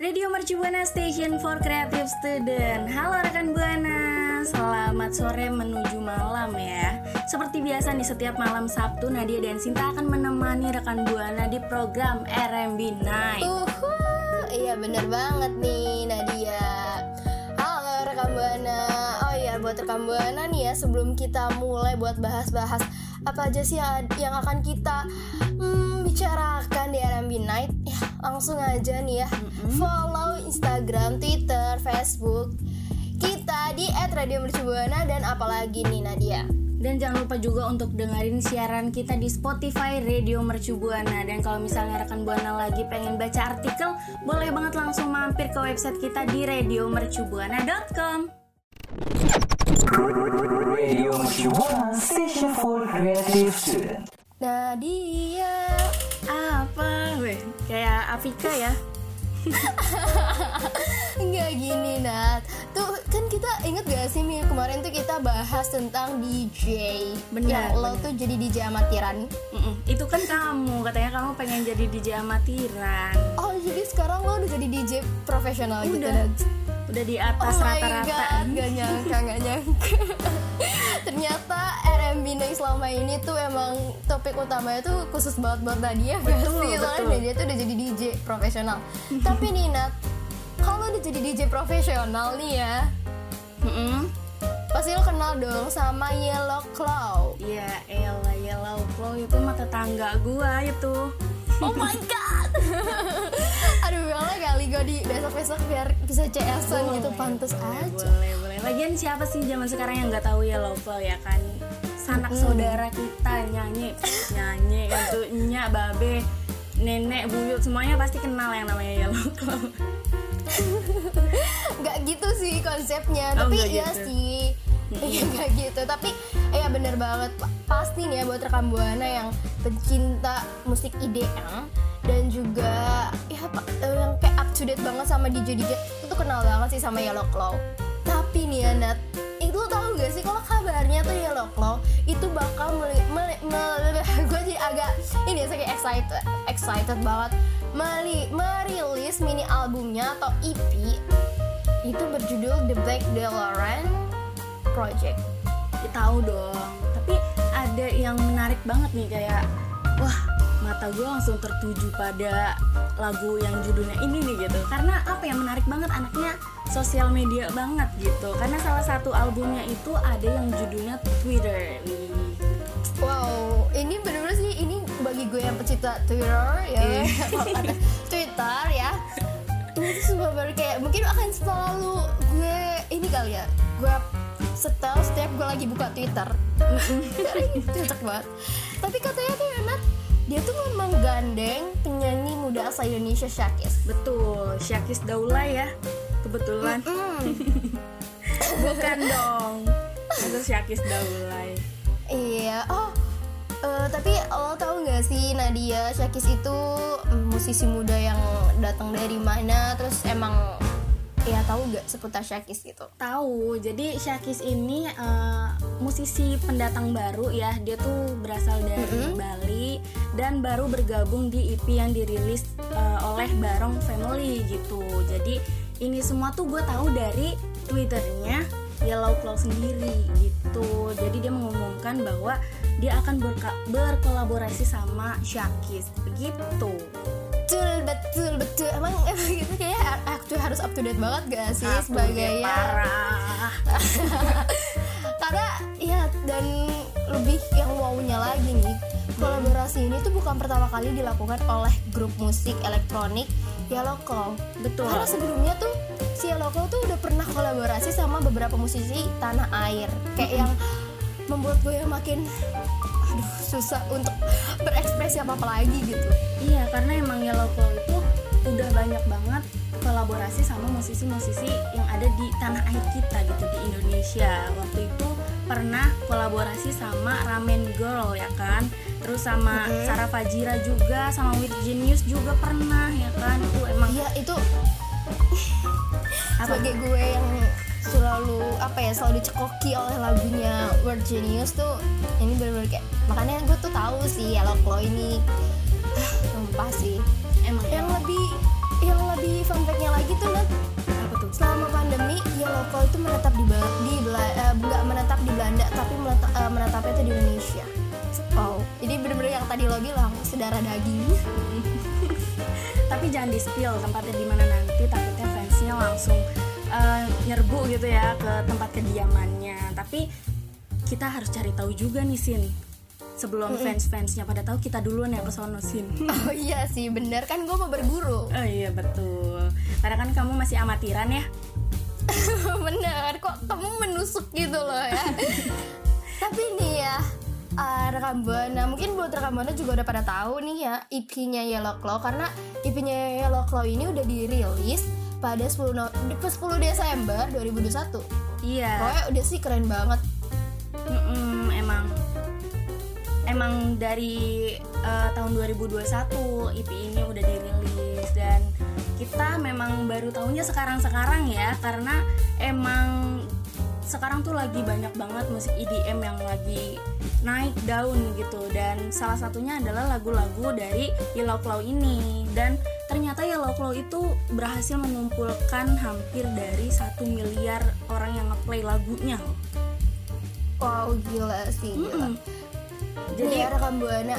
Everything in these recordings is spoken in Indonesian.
Radio Mercu Buana Station for Creative Student. Halo rekan Buana Selamat sore menuju malam ya. Seperti biasa di setiap malam Sabtu Nadia dan Sinta akan menemani rekan Buana di program RMB Night. Uhu, iya bener banget nih Nadia. Halo rekan Buana. Oh iya buat rekan Buana nih ya Sebelum kita mulai buat bahas-bahas Apa aja sih yang akan kita hmm, bicarakan di RMB Night? Ya langsung aja nih ya. Follow Instagram, Twitter, Facebook Kita di @radiomercubuana Dan apalagi nih Nadia? Dan jangan lupa juga untuk dengerin siaran kita di Spotify Radio Mercu Buana. Dan kalau misalnya rekan Buana lagi pengen baca artikel Boleh banget langsung mampir ke website kita di radiomercubuana.com Radio Mercubuana Station for Creative Student. Nadia Apa? Weh, kayak Afika ya Enggak gini Nat. Tuh kan kita inget gak sih Mi Kemarin tuh kita bahas tentang DJ Benar, Yang lo tuh jadi DJ amatiran. Mm-mm. Itu kan kamu, katanya kamu pengen jadi DJ amatiran. Oh jadi sekarang lo udah jadi DJ profesional gitu Udah. Nat? Udah di Oh atas my rata-rata. Gak nyangka gak nyangka. Ternyata R&B Night selama ini tuh emang topik utamanya tuh khusus banget buat Nadia gak Betul, sih? Soalnya betul. Nadia tuh udah jadi DJ profesional Tapi nih Nat Kalau udah jadi DJ profesional nih ya. Mm-mm. Pasti lo kenal dong sama Yellow Claw. Ya elah Yellow Claw itu mah tetangga gua itu. Oh my god. Aduh boleh kali gue di besok-besok biar bisa CS-an gitu Pantes boleh, aja. Boleh, boleh. Lagian siapa sih zaman sekarang yang nggak tahu Yellow Claw ya kan? Sanak saudara kita nyanyi Nyanyi kan tuh Nya, Babe Nenek, buyut Semuanya pasti kenal yang namanya Yellow Claw Gak gitu sih konsepnya Oh, Tapi nggak iya gitu. sih. Iya gitu Tapi ya bener banget. Pa- Pasti nih ya buat rekam Buana yang pencinta musik IDM Dan juga ya yang kayak up to date banget sama DJ-DJ Itu kenal banget sih sama Yellow Claw Tapi nih ya Nat tau gak sih kalau kabarnya tuh Yellow Claw Itu bakal meli, meli, meli- Gue jadi agak Ini ya saya excited Excited banget Meli, merilis mini albumnya atau EP itu berjudul The Black DeLorean Project. Ya, tahu dong tapi ada yang menarik banget nih kayak wah mata gue langsung tertuju pada lagu yang judulnya ini nih gitu karena apa yang menarik banget anaknya sosial media banget gitu karena salah satu albumnya itu ada yang judulnya Twitter Wih. Wow, ini bener-bener sih ini bagi gue yang pecinta Twitter ya, kata Twitter ya. Ini tuh semua baru kayak mungkin akan selalu gue ini kali ya, gue setel setiap gue lagi buka Twitter. Cocok banget. Tapi katanya tuh dia tuh memang gandeng penyanyi muda asal Indonesia Syakis. betul Syakis Daula ya kebetulan bukan dong itu Syakis Daulay Iya, oh eh, tapi lo tau gak sih Nadia Syakis itu mm, musisi muda yang datang dari mana? Terus emang ya tahu gak seputar Syakis gitu? Tahu, jadi Syakis ini eh, musisi pendatang baru ya. Dia tuh berasal dari Bali dan baru bergabung di EP yang dirilis eh, oleh Barong Family gitu. Jadi ini semua tuh gue tahu dari Twitternya Yellow Claw sendiri gitu. Jadi dia mengumumkan bahwa dia akan berka- berkolaborasi sama Syakis begitu. Betul, betul, betul. Emang emang gitu kayak aku harus up to date banget gak sih Aku sebagai ya. Karena ya dan lebih yang wownya lagi nih kolaborasi ini tuh bukan pertama kali dilakukan oleh grup musik elektronik Claw. Betul. Karena sebelumnya tuh si Claw tuh udah pernah kolaborasi sama beberapa musisi tanah air kayak yang membuat gue makin aduh susah untuk berekspresi apa apa lagi gitu Iya, karena emang Yellow Claw itu udah banyak banget kolaborasi sama musisi-musisi yang ada di tanah air kita gitu di Indonesia. Waktu itu pernah kolaborasi sama Ramen Girl ya kan, terus sama Sarah Fajira juga, sama With Genius juga pernah ya kan. Itu emang iya itu sebagai gue yang ya selalu dicekoki oleh lagunya Word Genius tuh ini bener-bener kayak makanya gue tuh tahu sih Yellow Claw ini. Ah, sumpah sih. Emang yang lebih yang lebih fun fact-nya lagi tuh Nat. Apa tuh? selama pandemi Yellow Claw itu menetap di di nggak menetap di Belanda tapi menetap, eh, menetapnya itu di Indonesia. Wow. Jadi bener-bener yang tadi lo bilang saudara daging. Tapi jangan di spill tempatnya di mana nanti takutnya fansnya langsung eh, nyerbu gitu ya ke tempat kediamannya. Tapi kita harus cari tahu juga nih Sin. Sebelum fans-fansnya pada tahu kita duluan ya ke sono Sin. oh iya sih bener kan gue mau berburu Oh iya betul. Karena kan kamu masih amatiran ya. bener kok kamu menusuk gitu loh ya tapi nih ya uh, rekam buana mungkin buat rekam buana juga udah pada tahu nih ya EP-nya Yellow Claw karena EP-nya Yellow Claw ini udah dirilis pada 10 no- di- 10 Desember 2021 Iya. pokoknya udah sih keren banget. Mm-mm, emang. Emang dari eh, tahun 2021 EP ini udah dirilis. Dan kita memang baru tahunya sekarang-sekarang ya karena emang sekarang tuh lagi banyak banget musik EDM yang lagi naik daun gitu. Dan salah satunya adalah lagu-lagu dari Yellow Claw ini. Dan ternyata Yellow Claw itu berhasil mengumpulkan hampir dari satu miliar orang yang ngeplay lagunya. Wow gila sih gila. Mm-mm. jadi Jadi ya rekam buana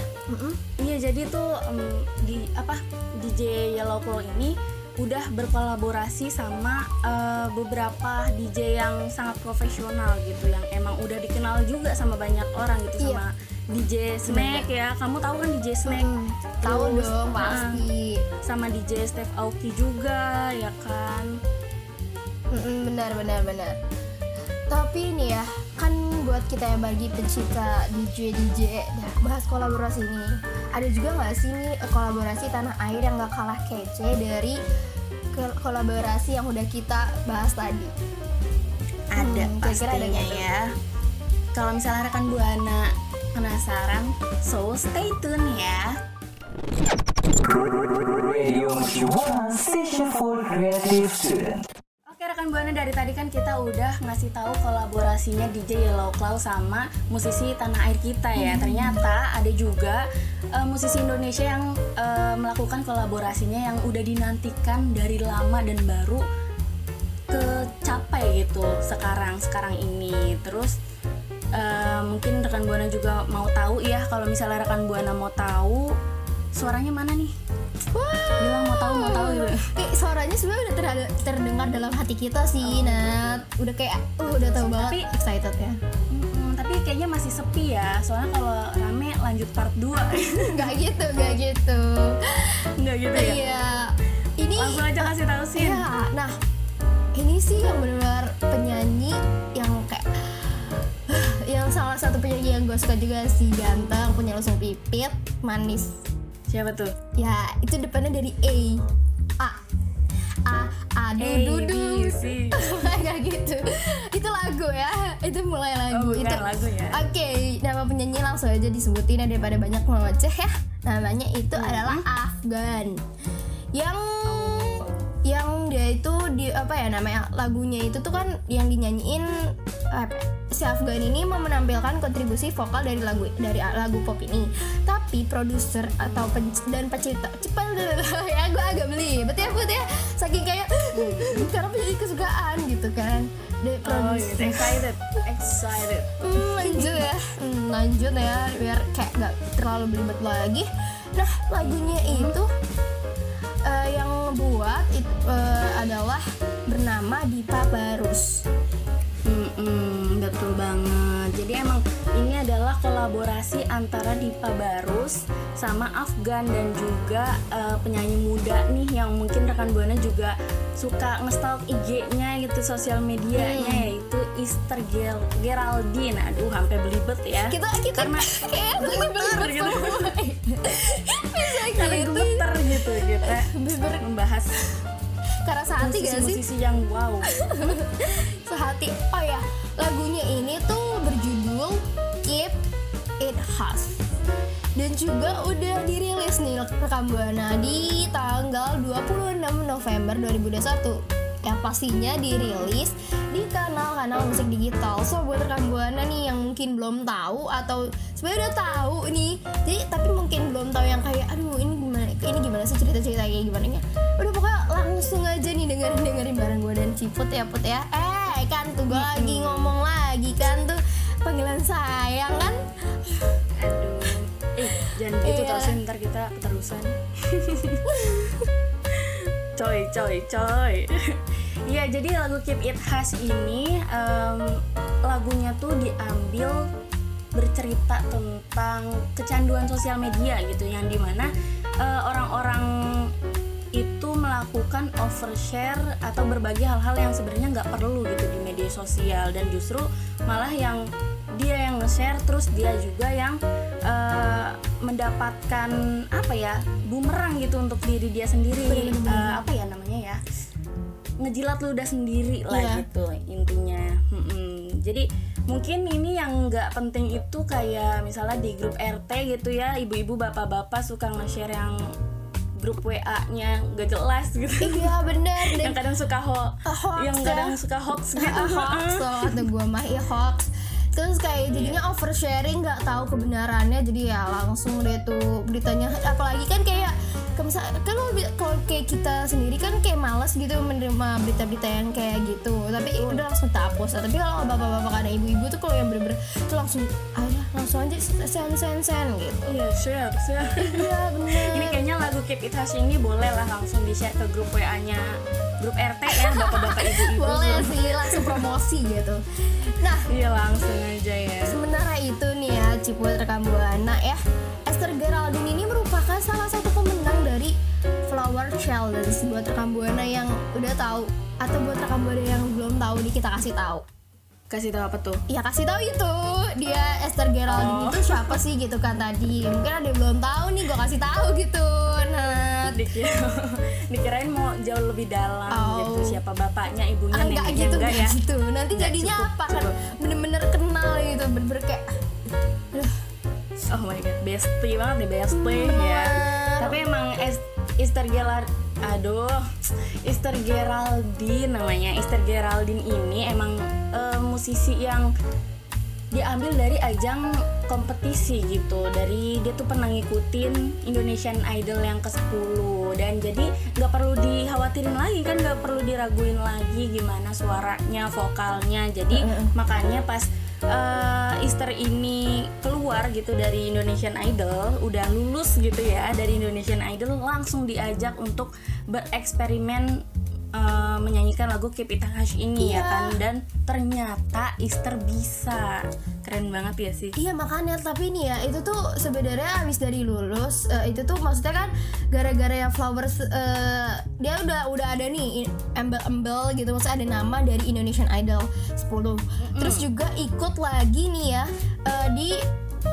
iya jadi tuh em, di apa DJ Yellow Claw ini udah berkolaborasi sama eh, beberapa DJ yang sangat profesional gitu yang emang udah dikenal juga sama banyak orang gitu Iya. sama DJ Snake ya. Kamu tahu kan DJ Snake Hmm, tahu dong ah, pasti. sama DJ Steve Aoki juga ya kan? Mm-mm, benar benar benar. Tapi ini ya kita yang bagi pecinta DJ DJ nah, bahas kolaborasi ini ada juga nggak sih nih eh, kolaborasi tanah air yang gak kalah kece dari ke- kolaborasi yang udah kita bahas tadi ada Hmm, kira-kira ada pastinya nggak tuh? ya kalau misalnya rekan buana penasaran so stay tune ya Radio Station for Creative Student. Buana dari tadi kan kita udah ngasih tahu kolaborasinya DJ Yellow Claw sama musisi tanah air kita ya. Ternyata ada juga eh, musisi Indonesia yang eh, melakukan kolaborasinya yang udah dinantikan dari lama dan baru kecapai gitu sekarang sekarang ini. Terus eh, mungkin rekan buana juga mau tahu ya kalau misalnya rekan buana mau tahu suaranya mana nih? Bilang mau tahu mau tahu. Gitu. Kayak suaranya sebenarnya udah ter- terdengar dalam hati kita sih Nat. udah kayak uh, udah tahu banget Tapi- excited ya. Mm, tapi kayaknya masih sepi ya. Soalnya kalau rame lanjut part 2 nggak gitu nggak gitu. Enggak gitu ya? Iya. Ini langsung aja kasih tahu sih Iya, nah ini sih yang benar penyanyi yang kayak yang salah satu penyanyi yang gue suka juga si ganteng punya lusung pipit manis siapa tuh? Ya itu depannya dari A. A. A A du A, du du. Gitu. Itu lagu ya. Itu mulai lagu. Oh, itu lagu ya. oke nama penyanyi langsung aja disebutin ya daripada banyak ngoceh ya. Namanya itu adalah Afgan. Yang yang dia itu di apa ya namanya lagunya itu tuh kan yang dinyanyiin apa ya, si Afgan ini mau menampilkan kontribusi vokal dari lagu dari lagu pop ini tapi produser atau pen, dan pencipta cepat ya gue agak beli. Betul ya betul ya saking kayak karena penyanyi kesukaan gitu kan. Dari oh produser. gitu excited excited. Hmm, lanjut ya. Hmm, lanjut ya biar kayak gak terlalu belibet lagi. Nah lagunya itu eh, yang buat it- eh, adalah bernama Dipa Barus Mm-mm, betul banget jadi emang Ini adalah kolaborasi antara Dipa Barus sama Afgan dan juga eh, penyanyi muda nih yang mungkin rekan buana juga suka ngestalk IG-nya gitu sosial medianya yaitu Easter Gel Geraldine. Aduh, sampai belibet ya. kita kita karena kayak gemeter gitu. bisa Karena gitu gemeter gitu kita membahas karena sehati gak sih musisi-musisi yang wow. sehati oh dan juga udah dirilis nih rekam buana di tanggal 26 November 2021 yang pastinya dirilis di kanal-kanal musik digital. So buat rekam buana nih yang mungkin belum tahu atau sebenarnya udah tahu nih, jadi tapi mungkin belum tahu yang kayak aduh ini gimana ini gimana sih cerita-cerita kayak gimana nya. Udah pokoknya langsung aja nih dengerin dengerin bareng gue dan Ciput ya Put ya. Eh kan tuh gue lagi ngomong lagi kan tuh panggilan sayang kan. Jangan gitu Iya. terusin ntar kita keterusan. coy, coy, coy. Iya, jadi lagu Keep It Hush ini em, lagunya tuh diambil bercerita tentang kecanduan sosial media gitu yang di mana eh, orang-orang itu melakukan overshare atau berbagi hal-hal yang sebenarnya nggak perlu gitu di media sosial dan justru malah yang dia yang nge-share terus dia juga yang eh, mendapatkan apa ya bumerang gitu untuk diri dia sendiri. Eh, apa ya namanya ya ngejilat ludah sendiri lah Iya. gitu intinya. Mm-mm. jadi mungkin ini yang nggak penting itu kayak misalnya di grup RT gitu ya ibu-ibu bapak-bapak suka nge-share yang grup WA-nya nggak jelas gitu. Iya bener. Yang dan kadang suka ho hoax yang ya. kadang suka hoax gitu. Hoax kata gue mah iya hoax terus kayak jadinya oversharing nggak tahu kebenarannya. Jadi ya langsung deh tuh beritanya. Apalagi kan kayak kan kalau kalau kayak kita sendiri kan kayak males gitu menerima berita-berita yang kayak gitu. Tapi udah langsung tak hapus. Tapi kalau bapak-bapak ada ibu-ibu tuh kalau yang bener-bener tuh langsung aja langsung aja sen sen sen gitu Iya, share, share. iya bener ini kayaknya lagu Keep It Hush ini boleh lah langsung di-share ke grup WA-nya grup RT ya, bapak-bapak ibu-ibu. boleh sih langsung promosi gitu nah Iya, langsung aja ya. Sementara itu nih ya Ciput rekam buana ya Esther Geraldine ini merupakan salah satu pemenang dari Flower Challenge buat rekam buana yang udah tahu atau buat rekam buana yang belum tahu nih kita kasih tahu. Kasih tahu apa tuh? Ya kasih tahu itu dia Esther Geraldine itu siapa sih gitu kan tadi. Mungkin ada yang belum tahu nih gue kasih tahu gitu. Nah, Dikira, dikirain mau jauh lebih dalam Oh. gitu siapa bapaknya, ibunya, ah, enggak neneknya gitu enggak ya. gitu. Nanti Enggak, jadinya cukup, apa kan bener-bener kenal gitu, bener-bener kayak aduh, Oh my god, bestie banget nih bestie ya. Tapi emang Es- Esther Gerald aduh, Esther Geraldine namanya. Esther Geraldine ini emang eh, musisi yang diambil dari ajang kompetisi gitu. Dari dia tuh pernah ngikutin Indonesian Idol yang ke-10 dan jadi nggak perlu dikhawatirin lagi kan nggak perlu diraguin lagi gimana suaranya vokalnya. Jadi makanya pas eh, Easter ini keluar gitu dari Indonesian Idol udah lulus gitu ya dari Indonesian Idol langsung diajak untuk bereksperimen eh, menyanyikan lagu Keep It Hush ini ya Iya. kan? Dan ternyata Easter bisa. Keren banget ya sih? Iya makanya. Tapi nih ya itu tuh sebenarnya abis dari lulus eh, itu tuh maksudnya kan gara-gara ya flowers eh, dia udah udah ada nih embel-embel gitu. Maksudnya ada nama dari Indonesian Idol 10 terus juga ikut lagi nih ya eh, di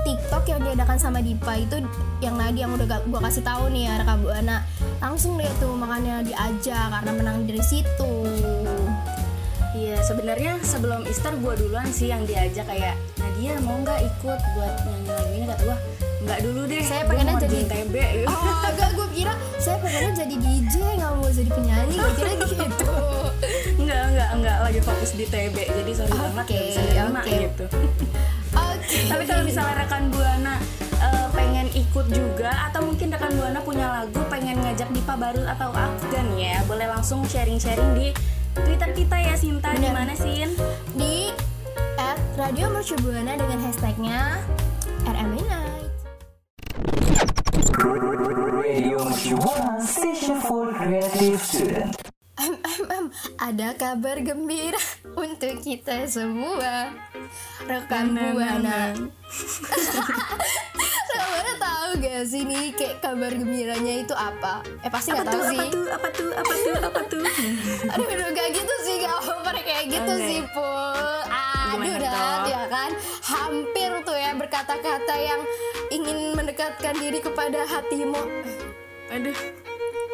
TikTok yang diadakan sama Dipa itu yang Nadi yang udah gua kasih tahu nih ya rekam buana langsung deh tuh makanya diajak karena menang dari situ Iya sebenarnya sebelum Easter gue duluan sih yang diajak kayak Nadia mau nggak ikut buat nyanyi lagu ini kata gue nggak dulu deh Saya pengennya jadi- TB. Oh, enggak, gue kira saya pengennya jadi DJ, nggak mau jadi penyanyi, gue kira gitu. Enggak, enggak, enggak lagi fokus di TB jadi sorry banget Oke, gak bisa nerima oke. gitu. Tapi kalau misalnya rekan Buana eh, pengen ikut juga atau mungkin rekan Buana punya lagu pengen ngajak Dipa Barus atau Afgan ya boleh langsung sharing-sharing di Twitter kita ya Sinta di mana Sin? di at Radio Mercubuana dengan hashtagnya RMB Night. Radio Station for Creative Student. Ada kabar gembira untuk kita semua. Rekan buana Rekan tahu gak sih nih kayak kabar gembiranya itu apa? Eh pasti apa gak tuh tahu sih. apa tuh apa tuh apa tuh apa tuh Aduh, gak gitu sih gak pernah kayak gitu Oke. sih Pul Aduh dah ya kan Hampir tuh ya berkata-kata yang ingin mendekatkan diri kepada hatimu aduh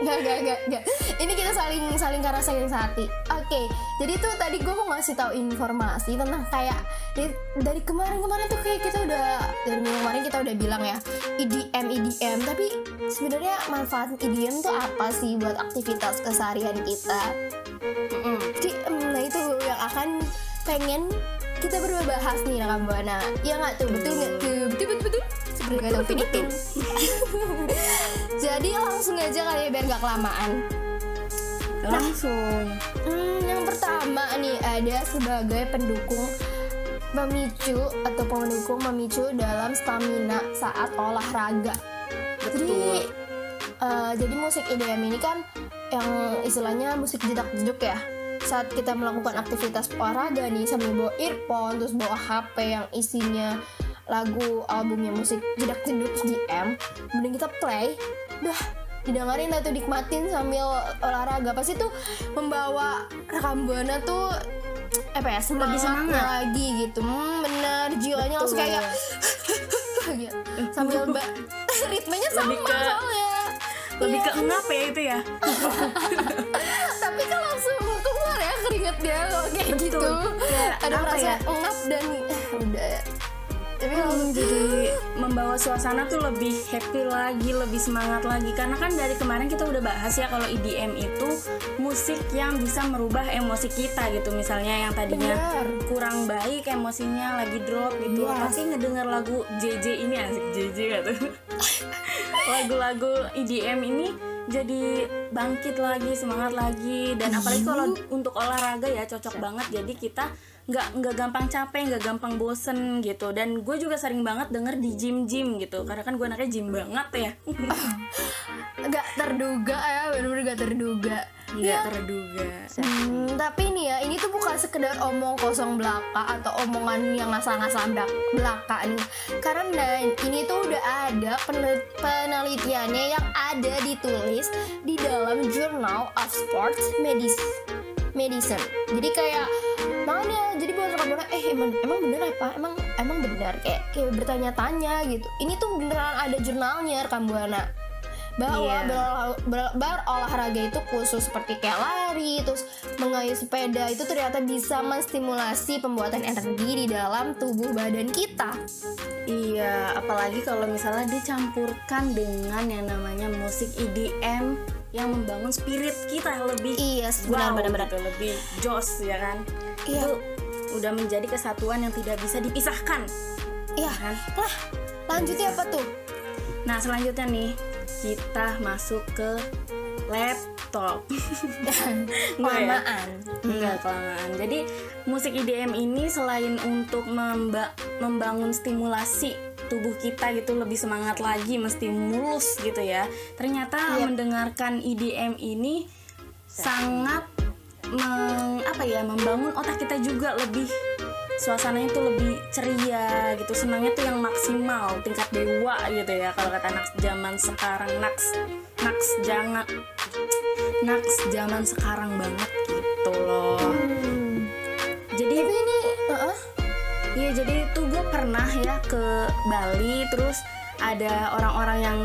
Gak, gak, gak, gak. Ini kita saling saling karena saling hati. Oke, jadi tuh tadi gue mau ngasih tahu informasi tentang kayak dari, dari kemarin-kemarin tuh kayak kita udah dari minggu kemarin kita udah bilang ya EDM EDM. Tapi sebenarnya manfaat EDM tuh apa sih buat aktivitas keseharian kita? Jadi em, nah itu yang akan pengen kita berdua bahas nih rekam buana. Ya nggak tuh betul nggak tuh betul betul betul. Seperti kata Filipin. Jadi langsung aja kali ya biar gak kelamaan. Langsung Hmm, yang pertama nih ada sebagai pendukung memicu atau pendukung memicu dalam stamina saat olahraga. Jadi eh, jadi musik EDM ini kan yang istilahnya musik jedak-jeduk ya. Saat kita melakukan aktivitas olahraga nih sambil bawa earphone terus bawa HP yang isinya lagu albumnya musik jedak-jeduk EDM, mending kita play, dah didengerin atau nikmatin sambil olahraga pasti tuh membawa rekam buana tuh apa ya semangat. lagi gitu hmm, bener jiwanya langsung kayak gitu. sambil mbak ritmenya sama Lebih ke- soalnya lebih Iya. ke engap ya itu ya tapi kan langsung keluar ya keringet dia kalau kayak Betul. gitu Kayak ada rasa ya? engap dan udah tapi Hmm, langsung jadi membawa suasana tuh lebih happy lagi, lebih semangat lagi. Karena kan dari kemarin kita udah bahas ya kalau EDM itu musik yang bisa merubah emosi kita gitu. Misalnya yang tadinya Benar. kurang baik emosinya lagi drop gitu. Yes. Tapi ngedenger lagu JJ ini asik JJ gak tuh? Lagu-lagu EDM ini jadi bangkit lagi, semangat lagi dan apalagi kalau untuk olahraga ya cocok banget. Jadi kita nggak nggak gampang capek, nggak gampang bosen gitu. Dan gue juga sering banget denger di gym gym gitu. Karena kan gue anaknya gym banget ya. nggak terduga ya bener-bener nggak terduga Nggak terduga. Hmm, tapi nih ya, ini tuh bukan sekedar omong kosong belaka atau omongan yang ngasal-ngasal belak- belaka nih. Karena ini tuh udah ada penel- penelitiannya yang ada ditulis di dalam Journal of Sports Medicine. Medicine. Jadi kayak mana? Buana, eh emang emang bener apa? Emang emang benar kayak kayak bertanya-tanya gitu. Ini tuh beneran ada jurnalnya rekan buana bahwa Iya. berolah- ber- berolahraga itu khusus seperti kayak lari terus mengayuh sepeda itu ternyata bisa menstimulasi pembuatan energi di dalam tubuh badan kita Iya, apalagi kalau misalnya dicampurkan dengan yang namanya musik EDM yang membangun spirit kita lebih Iya, wow, benar-benar. gitu, lebih jos ya kan. Iya. Itu udah menjadi kesatuan yang tidak bisa dipisahkan. iya Kan? lah lanjutnya apa tuh Nah, selanjutnya nih kita masuk ke laptop. Ya? kelamaan Enggak kelamaan. Jadi musik EDM ini selain untuk memba- membangun stimulasi tubuh kita gitu lebih semangat lagi, mesti mulus gitu ya. Ternyata Yep. mendengarkan EDM ini sangat meng, apa ya membangun otak kita juga lebih suasananya tuh lebih ceria gitu senangnya tuh yang maksimal tingkat dewa gitu ya kalau kata anak zaman sekarang naks naks jangan naks zaman sekarang banget gitu loh jadi tapi ini uh-uh. Iya jadi itu gue pernah ya ke Bali terus ada orang-orang yang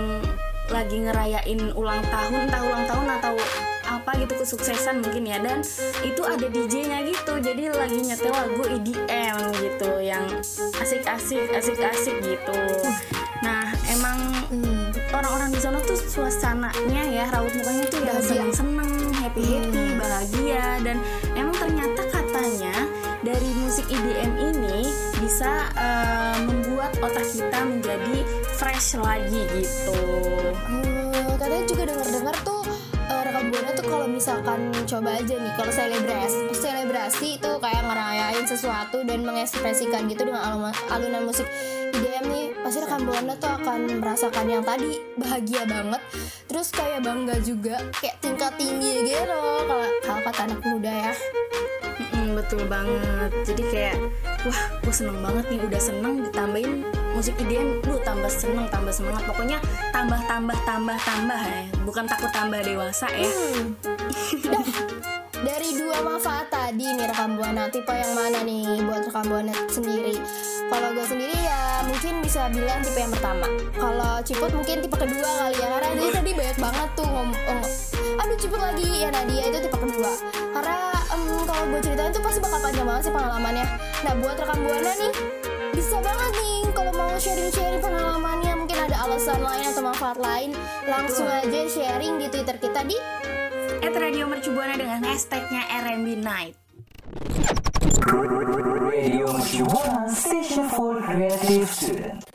lagi ngerayain ulang tahun entah ulang tahun atau apa gitu kesuksesan mungkin ya. Dan itu ada DJ-nya gitu jadi lagi nyetel lagu EDM gitu yang asik-asik asik-asik gitu. Nah emang Hmm. orang-orang di sana tuh suasananya ya raut mukanya tuh yang Bahagia. seneng-seneng happy happy bahagia. Dan emang ternyata katanya dari musik EDM ini bisa eh, membuat otak kita menjadi fresh lagi gitu. Hmm, katanya juga dengar-dengar tuh kalau misalkan coba aja nih kalau selebrasi selebrasi itu kayak ngerayain sesuatu dan mengekspresikan gitu dengan alunan, musik. IDM nih pasti rekam buana tuh akan merasakan yang tadi bahagia banget. Terus kayak bangga juga kayak tingkat tinggi gitu kalau kalau kata anak muda ya betul banget. Jadi kayak wah, gue seneng banget nih udah seneng ditambahin musik IDM, lu tambah seneng, tambah semangat. Pokoknya tambah tambah tambah tambah ya. Bukan takut tambah dewasa ya. Dari dua manfaat tadi nih rekam buana, tipe yang mana nih buat rekam buana sendiri? Kalau gue sendiri ya mungkin bisa bilang tipe yang pertama. Kalau Ciput mungkin tipe kedua kali ya, karena dia tadi banyak banget tuh ngomong. Aduh Ciput lagi ya Nadia itu tipe kedua. Karena em, kalau gue ceritain tuh pasti bakal panjang banget sih pengalamannya. Nah buat rekam buana nih bisa banget nih kalau mau sharing-sharing pengalamannya mungkin ada alasan lain atau manfaat lain langsung aja sharing di Twitter kita di At Radio Mercu Buana dengan hashtagnya RMB Night. Radio Mercu Buana Station for Creative Student.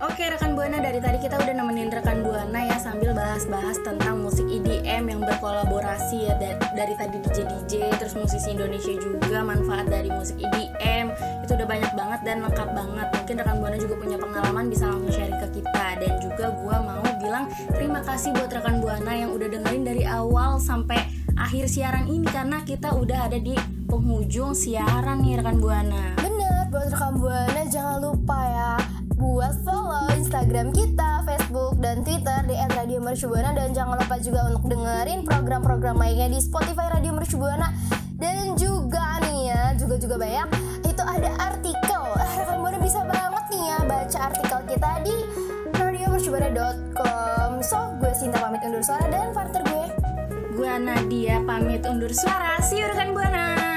Oke rekan Buana dari tadi kita udah nemenin rekan Buana ya sambil bahas-bahas tentang musik EDM yang berkolaborasi ya da- dari tadi DJ DJ terus musisi Indonesia juga manfaat dari musik EDM itu udah banyak banget dan lengkap banget. Mungkin rekan Buana juga punya pengalaman bisa langsung sharing ke kita. Dan juga gua mau bilang terima kasih buat rekan Buana yang udah dengerin dari awal sampai akhir siaran ini karena kita udah ada di penghujung siaran nih rekan Buana. Bener, buat rekam buana jangan lupa ya buat follow Instagram kita, Facebook, dan Twitter di @radiomercubuana dan jangan lupa juga untuk dengerin program-program lainnya di Spotify Radio Mercubuana dan juga nih ya, juga juga banyak itu ada artikel. Rekan buana bisa banget nih ya baca artikel kita di radiomercubuana.com. So, gue Sinta pamit undur suara dan partner gue Gua Nadia pamit undur suara. See you rekan Buana.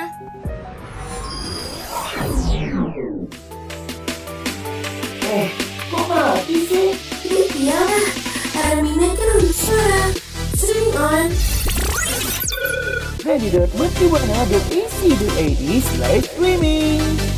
Eh, kok mati sih? Iya lah, Aramina kan udah suara. Stream on. Radio.mercubuana.ac.id slash streaming